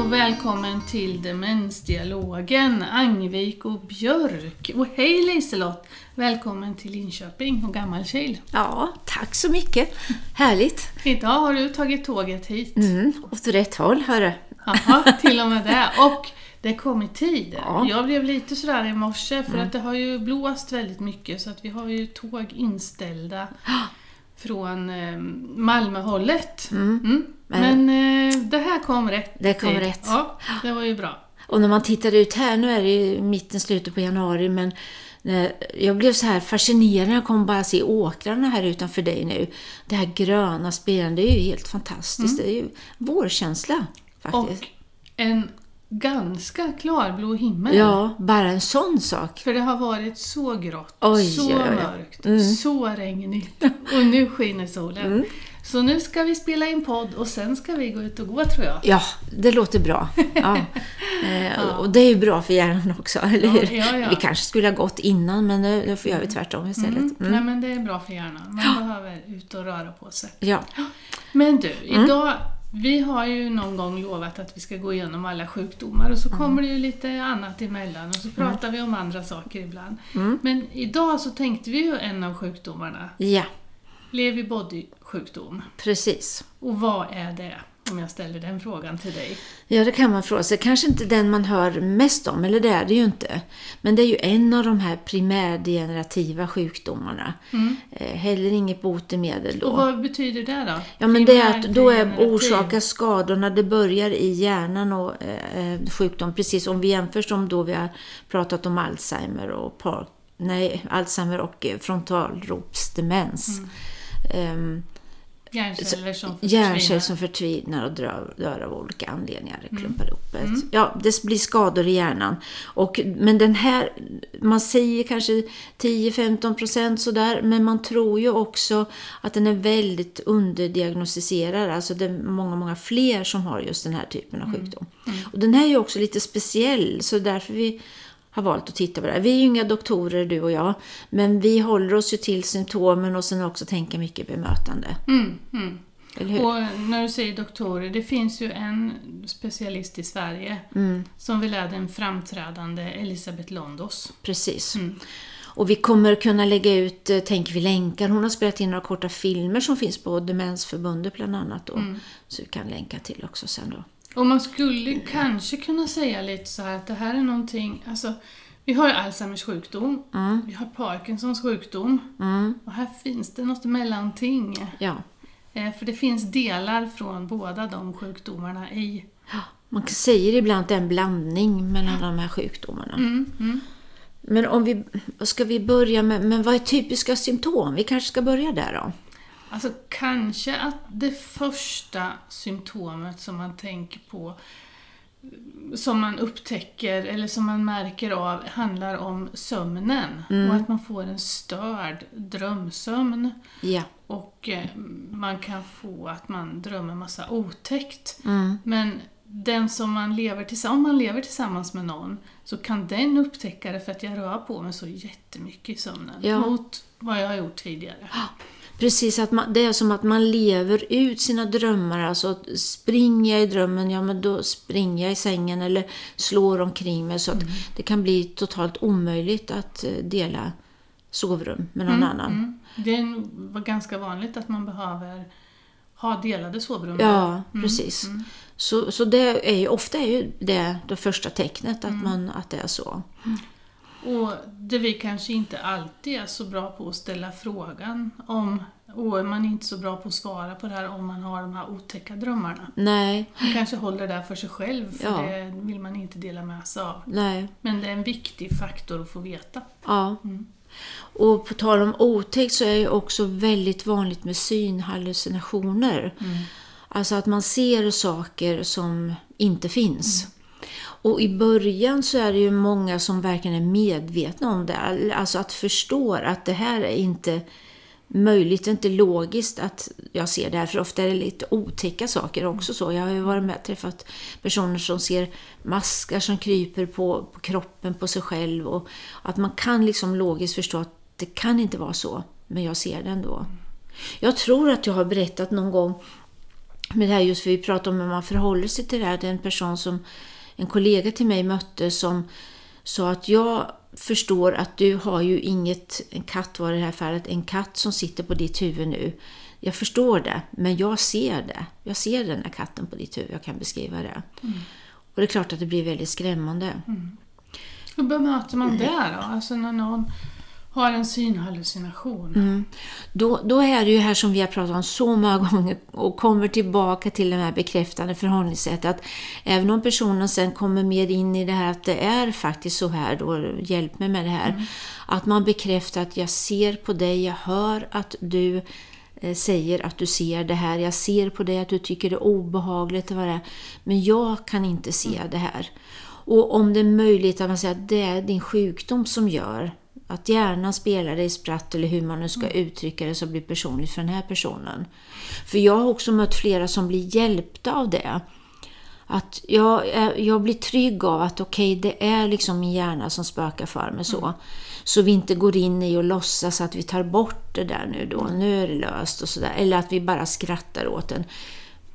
och välkommen till Demensdialogen, Angvik och Björk. Och hej Liselott! Välkommen till Linköping och Gammalkil. Ja, tack så mycket. Härligt. Idag har du tagit tåget hit. Mm, åt rätt håll, hörru. Jaha, till och med det. Och det kom i tid. Ja. Jag blev lite sådär i morse för att det har ju blåst väldigt mycket så att vi har ju tåg inställda från eh, Malmöhållet. Mm. Men, eh, det här kom rätt Det kom tid. rätt. Ja, det var ju bra. Och när man tittar ut här, nu är det ju mitten, slutet på januari, men när jag blev så här fascinerad när jag kom bara se åkrarna här utanför dig nu. Det här gröna spirande, det är ju helt fantastiskt. Det är ju vårkänsla faktiskt. Och en ganska klarblå himmel. Ja, bara en sån sak. För det har varit så grått, Oj, så oj, oj. mörkt, så regnigt och nu skiner solen. Så nu ska vi spela in podd och sen ska vi gå ut och gå tror jag. Ja, det låter bra. Ja. Eh, Och det är ju bra för hjärnan också, eller hur? ja, ja. Vi kanske skulle ha gått innan, men nu, nu får jag göra tvärtom istället. Mm. Mm. Nej men det är bra för hjärnan, man behöver ut och röra på sig. Ja. Men du, Mm. idag, vi har ju någon gång lovat att vi ska gå igenom alla sjukdomar och så Mm. kommer det ju lite annat emellan och så pratar vi om andra saker ibland. Mm. Men idag så tänkte vi ju en av sjukdomarna, ja, Lewy body-sjukdom. precis. Och vad är det? Om jag ställer den frågan till dig. Ja, det kan man fråga sig. Kanske inte den man hör mest om, eller det är det ju inte. Men det är ju en av de här primärdegenerativa sjukdomarna. Eh, heller inget botemedel då. Och vad betyder det då? Ja, men det är att då är orsakar skadorna, det börjar i hjärnan och eh, eh, sjukdom, precis om vi jämför som då vi har pratat om Alzheimer och Park, nej, Alzheimer och eh, frontalropsdemens. Ehm, Hjärnceller som Hjärnceller försvinner. som förtvinar och dör, dör av olika anledningar. Det klumpar ihop. ett- Ja, det blir skador i hjärnan. Och, men den här, man säger kanske 10-15 procent sådär, men man tror ju också att den är väldigt underdiagnostiserad. Alltså det är många, många fler som har just den här typen av sjukdom. Och den här är ju också lite speciell, så därför vi har valt att titta på det här. Vi är ju inga doktorer du och jag, men vi håller oss ju till symptomen och sen också tänka mycket bemötande. Mm, mm. Och när du säger doktorer, det finns ju en specialist i Sverige Mm. som vill är den framträdande Elisabeth Londos. Precis. Mm. Och vi kommer kunna lägga ut, eh, tänker vi, länkar. Hon har spelat in några korta filmer som finns på Demensförbundet bland annat. Då, Mm. Så vi kan länka till också sen då. Och man skulle kanske kunna säga lite så här att det här är någonting, alltså vi har Alzheimers sjukdom, vi har Parkinsons sjukdom Mm. och här finns det något mellanting. Ja. Eh, För det finns delar från båda de sjukdomarna i. Man säger ibland att det är en blandning mellan de här sjukdomarna. Mm, mm. Men om vi, ska vi börja med, men vad är typiska symptom? Vi kanske ska börja där då. Alltså kanske att det första symptomet som man tänker på som man upptäcker eller som man märker av handlar om sömnen och att man får en störd drömsömn Ja. och eh, man kan få att man drömmer massa otäckt. Mm. Men den som man lever tillsammans, om man lever tillsammans med någon så kan den upptäcka det för att jag rör på mig så jättemycket i sömnen Ja. mot vad jag har gjort tidigare. Precis, att man, det är som att man lever ut sina drömmar. Alltså springer jag i drömmen, ja men då springer jag i sängen eller slår omkring mig. Så att det kan bli totalt omöjligt att eh, dela sovrum med någon annan. Mm. Det är- var ganska vanligt att man behöver ha delade sovrum. Ja, precis. Så, så det är ju, ofta är ju det det första tecknet att, man, att det är så. Och det vi kanske inte alltid är så bra på att ställa frågan om, och man är inte så bra på att svara på det här om man har de här otäcka drömmarna. Nej, Man kanske håller det för sig själv, för Ja. det vill man inte dela med sig av. nej, Men det är en viktig faktor att få veta. ja. Mm. Och på tal om otäckt så är det också väldigt vanligt med synhallucinationer. Alltså att man ser saker som inte finns. Och i början så är det ju många som verkligen är medvetna om det. Alltså att förstå att det här är inte möjligt, det är inte logiskt att jag ser det här. För ofta är det lite otäcka saker också så. Jag har ju varit med och träffat personer som ser maskar som kryper på, på kroppen på sig själv. Och att man kan liksom logiskt förstå att det kan inte vara så, men jag ser det ändå. Jag tror att jag har berättat någon gång med det här just för vi pratar om hur man förhåller sig till det här. Det är en person som en kollega till mig mötte som sa att jag förstår att du har ju inget, en katt var i det här fallet, en katt som sitter på ditt huvud nu. Jag förstår det, men jag ser det. Jag ser den här katten på ditt huvud, jag kan beskriva det. Mm. Och det är klart att det blir väldigt skrämmande. Mm. Hur bemöter man det då? Alltså när någon har en synhallucination. Mm. Då, då är det ju här som vi har pratat om så många gånger och kommer tillbaka till det här bekräftande förhållningssättet att även om personen sen kommer mer in i det här att det är faktiskt så här, då hjälp mig med det här. Mm. Att man bekräftar att jag ser på dig, jag hör att du eh, säger att du ser det här, jag ser på dig att du tycker det är obehagligt, vad det är, men jag kan inte se mm. det här. Och om det är möjligt att man säger att det är din sjukdom som gör att hjärnan spelar dig spratt eller hur man nu ska mm. uttrycka det så blir personligt för den här personen. För jag har också mött flera som blir hjälpta av det. Att jag, jag blir trygg av att okej, okay, det är liksom min hjärna som spökar för mig så. Mm. Så vi inte går in i och låtsas att vi tar bort det där nu då, mm. nu är det löst och sådär. Eller att vi bara skrattar åt den.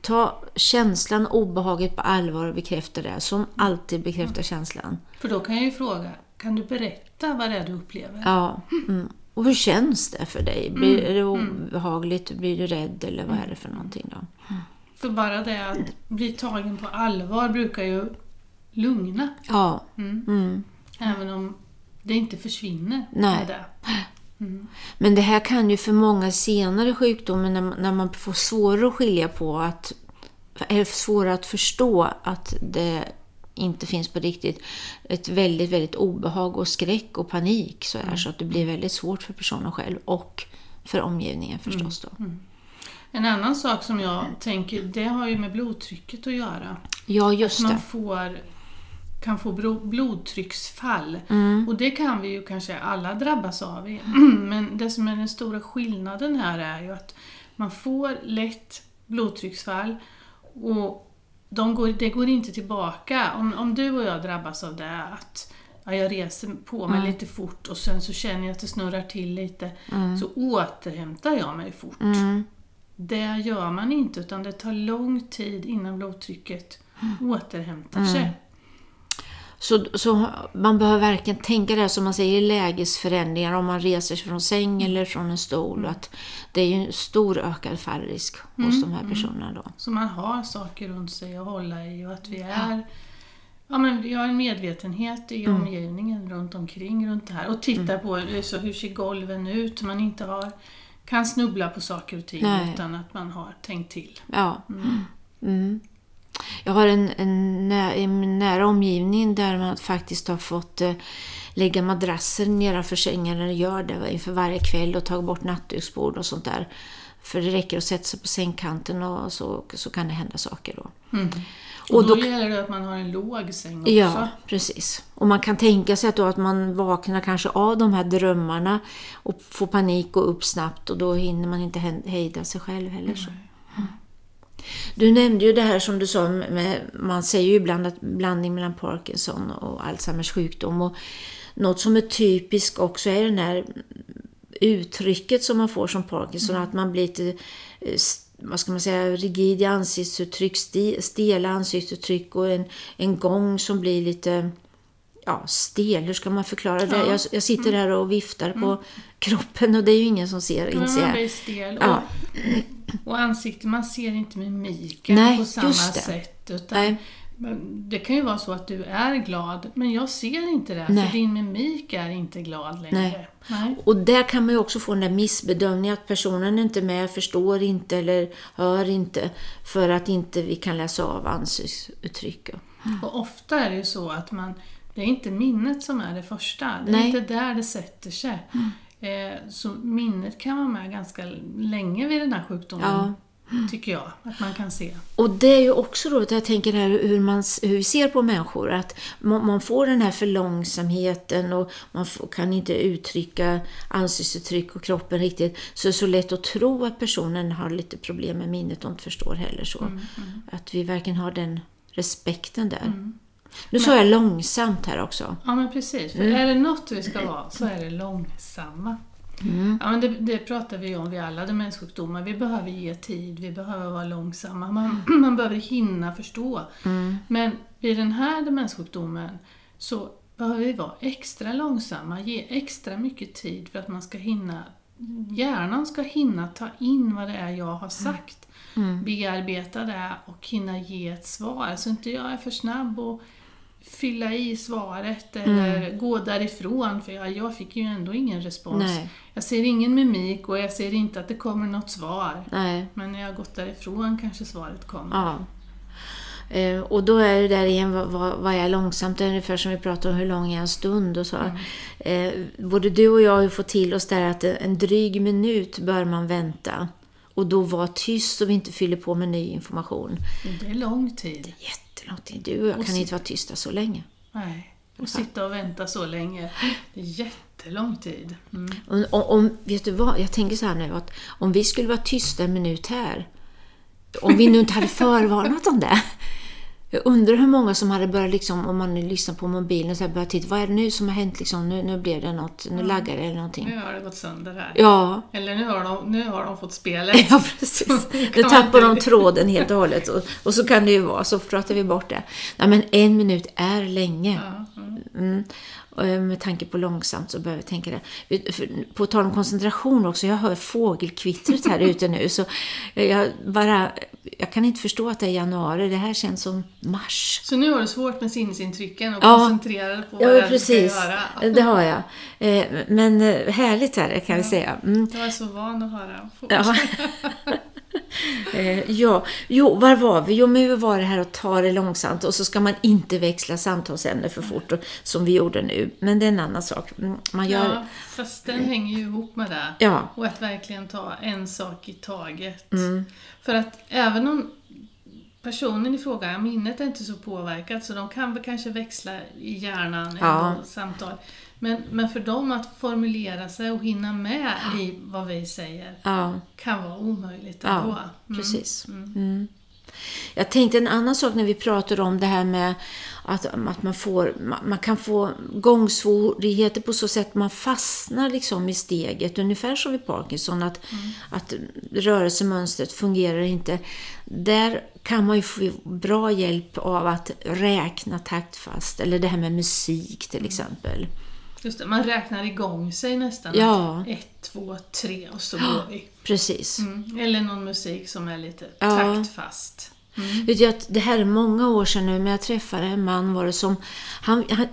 Ta känslan, obehaget på allvar och bekräfta det, som alltid bekräftar känslan. För då kan jag ju fråga, kan du berätta vad det är du upplever? Ja. Mm. Och hur känns det för dig? Blir mm. det mm. obehagligt? Blir du rädd? Eller vad är det för någonting då? Mm. För bara det att bli tagen på allvar brukar ju lugna. Ja. Mm. mm. Även om det inte försvinner Nej. det. Mm. Men det här kan ju för många senare sjukdomar när, när man får svårare att skilja på att är svårare att förstå att det inte finns på riktigt, ett väldigt, väldigt obehag och skräck och panik så, här, mm. så att det blir väldigt svårt för personen själv och för omgivningen förstås. Då. Mm. mm. En annan sak som jag tänker, det har ju med blodtrycket att göra. Ja, just att man det. Får, kan få blodtrycksfall. Mm. Och det kan vi ju kanske alla drabbas av. Men det som är den stora skillnaden här är ju att man får lätt blodtrycksfall och de går, det går inte tillbaka. Om, om du och jag drabbas av det, att ja, jag reser på mig mm. lite fort och sen så känner jag att det snurrar till lite, mm. så återhämtar jag mig fort. Mm. Det gör man inte, utan det tar lång tid innan blodtrycket mm. återhämtar sig. Mm. Så, så man behöver verkligen tänka det som man säger i lägesförändringar om man reser sig från säng mm. eller från en stol. Mm. Att det är ju en stor ökad fallrisk hos mm. de här mm. personerna. Då. Så man har saker runt sig att hålla i och att vi är Ja, men vi har en medvetenhet i mm. omgivningen runt omkring runt det här och titta mm. på så hur ser golven ut. Man inte har, kan snubbla på saker och ting Nej. utan att man har tänkt till. Ja. Mm. Jag har en, en, en nära omgivning där man faktiskt har fått eh, lägga madrasser nedanför sängen eller gör det inför varje kväll och ta bort nattduksbord och sånt där. För det räcker att sätta sig på sängkanten och så, så kan det hända saker då. Mm. Och, och då, då gäller det att man har en låg säng också. Ja, precis. Och man kan tänka sig att, då att man vaknar kanske av de här drömmarna och får panik och upp snabbt och då hinner man inte hejda sig själv heller. Så. Du nämnde ju det här som du sa, med, man säger ju ibland att blandning mellan Parkinson och Alzheimers sjukdom. Och något som är typiskt också är det här uttrycket som man får som Parkinson, mm. att man blir lite eh, vad ska man säga, rigid i ansiktsuttryck, stela ansiktsuttryck och en, en gång som blir lite ja, stel, hur ska man förklara det? Ja. Jag, jag, sitter mm. här och viftar mm. på kroppen och det är ju ingen som ser. Men man blir stel. Ja. Och, ansiktet, man ser inte mimiken Nej, på samma sätt. Utan Nej. Det kan ju vara så att du är glad, men jag ser inte det, Nej. för din mimik är inte glad längre. Nej. Nej. Och där kan man ju också få den där missbedömningen att personen är inte med, förstår inte eller hör inte, för att inte vi kan läsa av ansiktsuttryck. Mm. Och ofta är det ju så att man det är inte minnet som är det första. Det är Nej. inte där det sätter sig. Mm. Eh, så minnet kan vara med ganska länge vid den här sjukdomen. Ja. Tycker jag att man kan se. Och det är ju också då, jag tänker här hur, man, hur vi ser på människor, att man, får den här förlångsamheten och man får, kan inte uttrycka ansiktsuttryck och kroppen riktigt. Så det är så lätt att tro att personen har lite problem med minnet och inte förstår heller så. Mm, mm. Att vi verkligen har den respekten där. Mm. Nu sa jag långsamt här också. Ja, men precis. För mm. är det något vi ska vara så är det långsamma. Ja, men det, det pratar vi om vid alla demenssjukdomar. Vi behöver ge tid, vi behöver vara långsamma. Man, man behöver hinna förstå. Men vid den här demenssjukdomen så behöver vi vara extra långsamma, ge extra mycket tid för att man ska hinna Hjärnan ska hinna ta in vad det är jag har sagt, bearbeta det och hinna ge ett svar. Så inte jag är för snabb och fylla i svaret eller gå därifrån för jag, jag fick ju ändå ingen respons. Nej. Jag ser ingen mimik och jag ser inte att det kommer något svar. Nej. Men när jag gått därifrån kanske svaret kommer. Ja. Eh, och då är det där igen, vad, vad, vad är långsamt? Det är ungefär som vi pratade om hur lång är en stund och så. Eh, både du och jag har fått till oss där att en dryg minut bör man vänta. Och då vara tyst så vi inte fyller på med ny information. Det är lång tid. Jättelång tid. Du och jag Och kan inte vara tysta så länge. Nej. Och sitta och vänta så länge. Det är jättelång tid. Mm. Om, om, vet du vad? Jag tänker så här nu att om vi skulle vara tysta en minut här, om vi nu inte hade förvarnat om det. Jag undrar hur många som hade börjat, liksom, om man lyssnar på mobilen, och så här börjat titta, vad är det nu som har hänt? Liksom, nu, nu blev det något, nu laggar det eller någonting. Nu har det gått sönder här. Ja, Eller nu har de, nu har de fått spelet. ja precis. Nu tappar de tråden helt och hållet och, och så kan det ju vara, så pratar vi bort det. Nej men en minut är länge. Mm. Eh, med tanke på långsamt så behöver jag tänka det. På tal om koncentration också, jag hör fågelkvittret här ute nu. Så jag, bara, jag kan inte förstå att det är januari, det här känns som mars. Så nu har du svårt med sinnesintrycken och Ja. koncentrera dig på vad Ja, det du ska precis. göra. Det har jag. Eh, Men eh, härligt är det kan vi säga. Mm. Jag är så van att höra. Ja. Eh, ja, jo, var var vi? Jo, men vi var det här att ta det långsamt och så ska man inte växla samtalsämne för fort och, som vi gjorde nu. Men det är en annan sak. Mm, Man gör... Ja, fast den hänger ju ihop med det. Ja, Och att verkligen ta en sak i taget. Mm. För att även om personen i fråga, minnet är inte så påverkat så de kan väl kanske växla i hjärnan Ja. samtal. Men, men för dem att formulera sig och hinna med i vad vi säger ja. kan vara omöjligt Ja, ändå. Mm. precis. Mm. Jag tänkte en annan sak när vi pratade om det här med att, att man, får, man, kan få gångsvårigheter på så sätt att man fastnar liksom i steget, ungefär som vid Parkinson, att, att rörelsemönstret fungerar inte. Där kan man ju få bra hjälp av att räkna taktfast, eller det här med musik till exempel. Just det, man räknar igång sig nästan. Ja. Ett, två, tre och så går vi. Precis. Mm. Eller någon musik som är lite Ja. taktfast. Vet att det här är många år sedan nu, men jag träffade en man var det som... Han, han,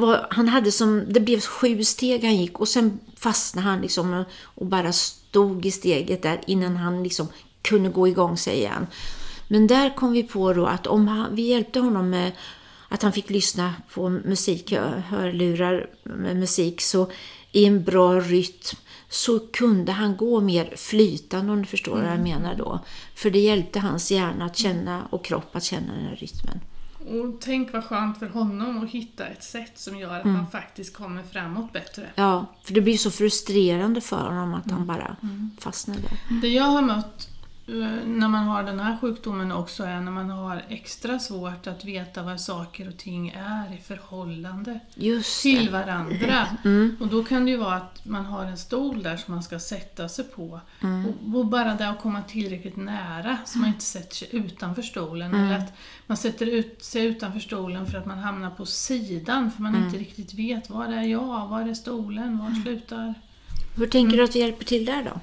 var, han hade som... Det blev sju steg han gick och sen fastnade han liksom och, och bara stod i steget där innan han liksom kunde gå igång sig igen. Men där kom vi på då att om han, vi hjälpte honom med att han fick lyssna på musik, hör- hörlurar med musik, så i en bra rytm så kunde han gå mer flytande om du förstår vad jag menar då. För det hjälpte hans hjärna att känna och kropp att känna den här rytmen. Och tänk vad skönt för honom att hitta ett sätt som gör att man faktiskt kommer framåt bättre. Ja, för det blir så frustrerande för honom att han bara fastnar där. Det jag har mött när man har den här sjukdomen också är när man har extra svårt att veta vad saker och ting är i förhållande till varandra. Och då kan det ju vara att man har en stol där som man ska sätta sig på. Och, och bara det att komma tillräckligt nära så man inte sätter sig utanför stolen. Eller att man sätter ut sig utanför stolen för att man hamnar på sidan för man inte riktigt vet var är jag, var är stolen, var slutar? Hur tänker du att vi hjälper till där då?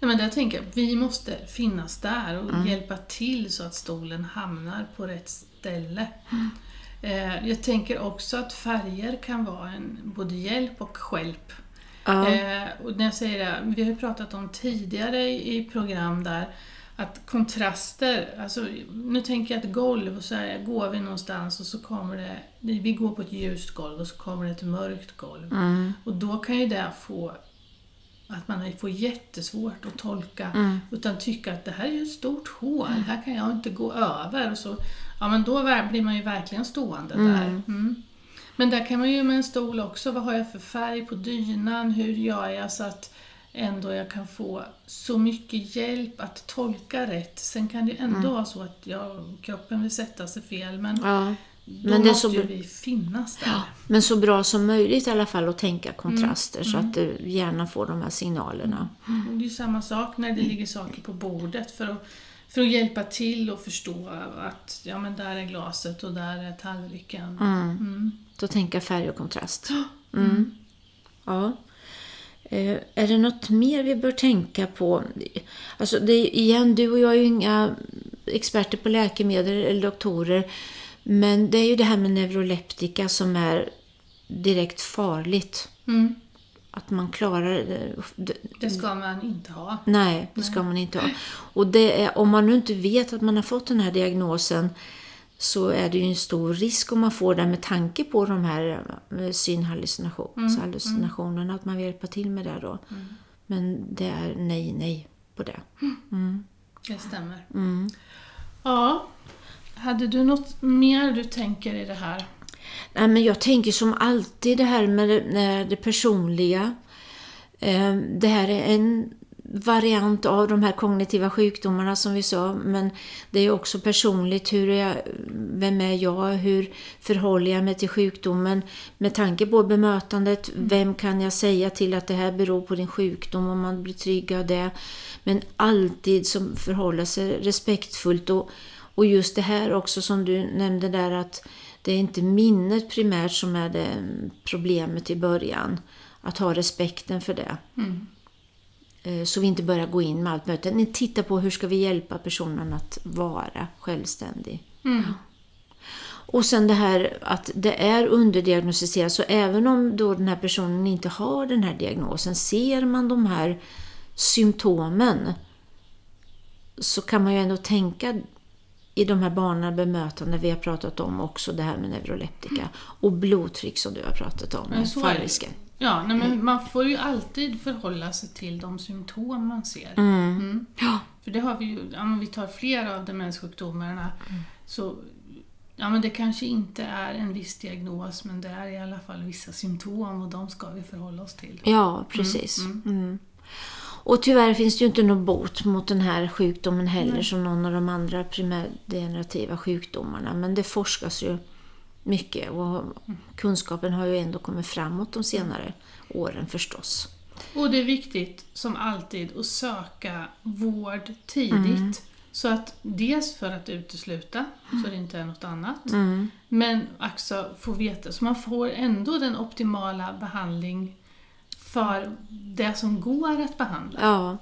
Nej, men jag tänker vi måste finnas där och hjälpa till så att stolen hamnar på rätt ställe. Eh, jag tänker också att färger kan vara en både hjälp och hjälp. Ja, Eh, och när jag säger det, vi har ju pratat om tidigare i, i program där att kontraster, alltså nu tänker jag ett golv och så här, går vi någonstans och så kommer det, vi går på ett ljust golv och så kommer det ett mörkt golv. Och då kan ju det få att man får jättesvårt att tolka utan tycka att det här är ju ett stort hål, här kan jag inte gå över. Och så, ja men då blir man ju verkligen stående där. Mm. Men där kan man ju med en stol också, vad har jag för färg på dynan, hur gör jag så att ändå jag kan få så mycket hjälp att tolka rätt. Sen kan det ju ändå vara så att jag, kroppen vill sätta sig fel men ja, då Men det måste så ju vi finnas där. Men så bra som möjligt i alla fall att tänka kontraster Mm. så att du gärna får de här signalerna. Och Det är samma sak när det ligger saker på bordet för att, för att hjälpa till och förstå att ja, men där är glaset och där är tallriken. Mm. Då tänka färg och kontrast. Mm. Ja. Eh, är det något mer vi bör tänka på? Alltså det, igen, du och jag är ju inga experter på läkemedel eller doktorer. Men det är ju det här med neuroleptika som är direkt farligt. Mm. Att man klarar det. det ska man inte ha. Nej, det ska man inte ha. Och det är, om man nu inte vet att man har fått den här diagnosen så är det ju en stor risk om man får det med tanke på de här eh, synhallucinationerna, att man vill hjälpa till med det då. Men det är nej, nej på det. Det stämmer. Mm. Ja. Hade du något mer du tänker i det här? Nej, men jag tänker som alltid det här med det, det personliga. Eh, Det här är en variant av de här kognitiva sjukdomarna som vi sa, men det är också personligt. Hur är jag, vem är jag? Hur förhåller jag mig till sjukdomen? Med tanke på bemötandet, vem kan jag säga till att det här beror på din sjukdom om man blir trygg av det? Men alltid som förhåller sig respektfullt och, och just det här också som du nämnde där att det är inte minnet primärt som är det problemet i början. Att ha respekten för det. Mm. Eh, Så vi inte börjar gå in med allt möjligt. utan Titta på hur ska vi hjälpa personen att vara självständig. Mm. Och sen det här att det är underdiagnostiserat. Så även om då den här personen inte har den här diagnosen, ser man de här symptomen så kan man ju ändå tänka i de här banorna bemötande vi har pratat om också det här med neuroleptika och blodtryck som du har pratat om, Men så fallrisken. Ja, nej, men man får ju alltid förhålla sig till de symptom man ser. Mm. Mm. Ja. För det har vi ju, men vi tar flera av demenssjukdomarna. Så ja, men det kanske inte är en viss diagnos men det är i alla fall vissa symptom och de ska vi förhålla oss till. Ja, precis. Mm. Och tyvärr finns det ju inte någon bot mot den här sjukdomen heller som någon av de andra primärdegenerativa sjukdomarna. Men det forskas ju mycket och kunskapen har ju ändå kommit framåt de senare åren förstås. Och det är viktigt, som alltid, att söka vård tidigt. Så att dels för att utesluta, så det inte är något annat. Men också få veta, så man får ändå den optimala behandling för det som går att behandla. Ja.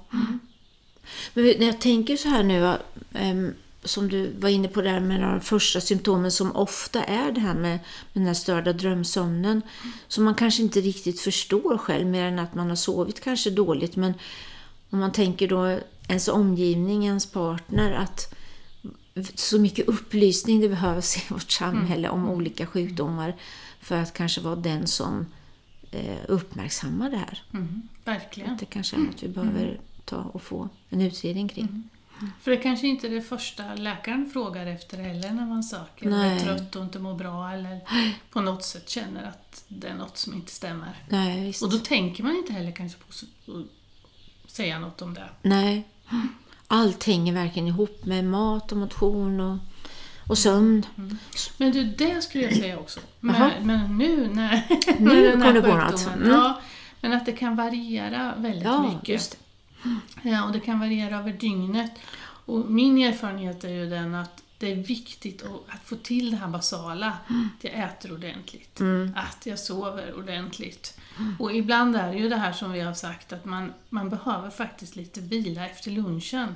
Men när jag tänker så här nu, ehm, som du var inne på där med de första symptomen som ofta är det här med, med den här störda drömsömnen. Som man kanske inte riktigt förstår själv mer än att man har sovit kanske dåligt. Men om man tänker då ens omgivning, ens partner, att så mycket upplysning det behövs i vårt samhälle om olika sjukdomar för att kanske vara den som eh, uppmärksammar det här. Mm, verkligen. Det kanske är något vi behöver ta och få en utredning kring. För det kanske inte är det första läkaren frågar efter heller när man söker. Nej. Är trött och inte mår bra eller på något sätt känner att det är något som inte stämmer. Nej. Och då tänker man inte heller kanske på att säga något om det. Nej. Allt hänger verkligen ihop med mat och motion och, och sömn. Men du, det skulle jag säga också. Men, men nu när, Nu den här på något. sjukdomen- Mm. Ja, men att det kan variera väldigt Ja, mycket. det. Ja, och det kan variera över dygnet. Och min erfarenhet är ju den att det är viktigt att, få till det här basala. Att jag äter ordentligt. Att jag sover ordentligt. Och ibland är det ju det här som vi har sagt att man, man behöver faktiskt lite vila efter lunchen.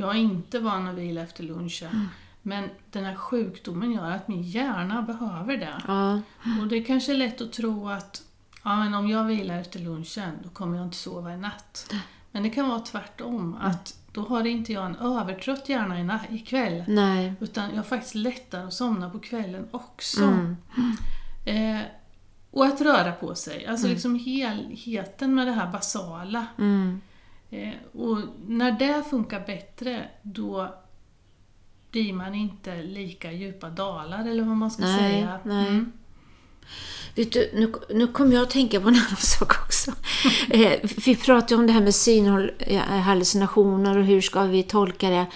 Jag är inte van att vila efter lunchen. Men den här sjukdomen gör att min hjärna behöver det. Ja, Och det är kanske lätt att tro att ja, men om jag vilar efter lunchen, då kommer jag inte sova i natt. Men det kan vara tvärtom, att då har inte jag en övertrött hjärna ikväll. nej. Utan jag har faktiskt lättare att somna på kvällen också. Mm. Eh, och att röra på sig, alltså liksom helheten med det här basala. Mm. Eh, och när det funkar bättre, då blir man inte lika djupa dalar, eller vad man ska Nej, säga. nej. Mm. Vet du, nu, nu kommer jag att tänka på en annan sak också. Eh, vi pratade om det här med synhallucinationer och hur ska vi tolka det.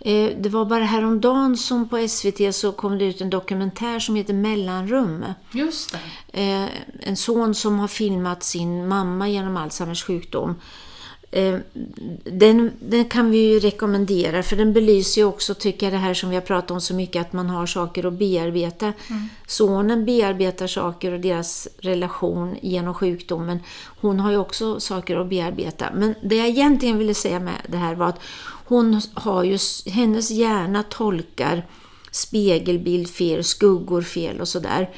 Eh, det var bara häromdagen som på SVT så kom det ut en dokumentär som heter Mellanrum. Just det. Eh, en son som har filmat sin mamma genom Alzheimers sjukdom. Eh, den, den kan vi ju rekommendera för den belyser ju också, tycker jag, det här som vi har pratat om så mycket, att man har saker att bearbeta. Mm. Sonen bearbetar saker och deras relation genom sjukdomen. Hon har ju också saker att bearbeta. Men det jag egentligen ville säga med det här var att hon har ju, hennes hjärna tolkar spegelbild fel, skuggor fel och sådär.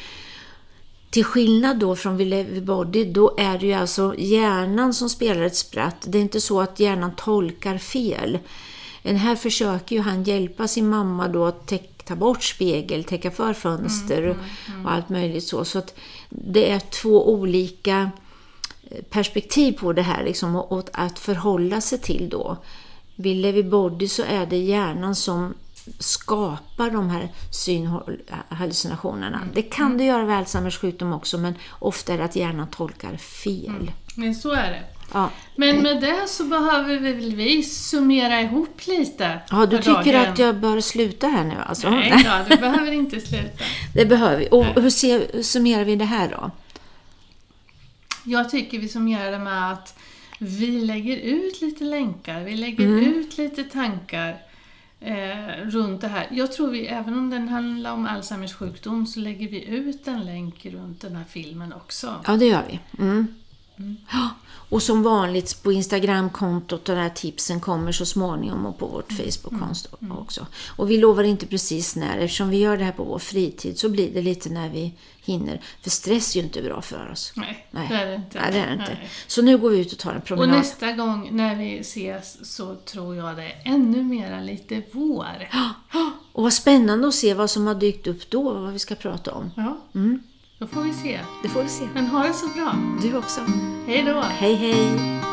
Till skillnad då från We Live Body, då är det ju alltså hjärnan som spelar ett spratt. Det är inte så att hjärnan tolkar fel. Men här försöker ju han hjälpa sin mamma då att ta bort spegel, täcka för fönster Mm, och allt möjligt så. Så att det är två olika eh, perspektiv på det här liksom, och, och att förhålla sig till då. Vid Levi Body så är det hjärnan som skapar de här synhallucinationerna. Det kan det göra vid Alzheimers sjukdom också men ofta är det att hjärnan tolkar fel. Men så är det. Ja. Men med det så behöver vi väl vi summera ihop lite ja, du tycker dagen. att jag bör sluta här nu alltså? Nej, ja, du behöver inte sluta. Det behöver vi. Och hur ser, summerar vi det här då? Jag tycker vi summerar det med att vi lägger ut lite länkar, vi lägger Mm. ut lite tankar eh, runt det här. Jag tror vi, även om den handlar om Alzheimers sjukdom, så lägger vi ut en länk runt den här filmen också. Ja, det gör vi. Mm. Ja, och som vanligt på Instagramkontot och de här tipsen kommer så småningom och på vårt Facebookkonto också. Och vi lovar inte precis när, eftersom vi gör det här på vår fritid så blir det lite när vi hinner. För stress är ju inte bra för oss. Nej, Nej. det är det inte. Nej, det är det inte. Nej. Så nu går vi ut och tar en Och promenad. nästa gång när vi ses så tror jag det är ännu mera lite vår. Och vad spännande att se vad som har dykt upp då, och vad vi ska prata om. Ja, Mm, då får vi se. det får vi se. Men ha det så bra. Du också. Hej då! Hej hej!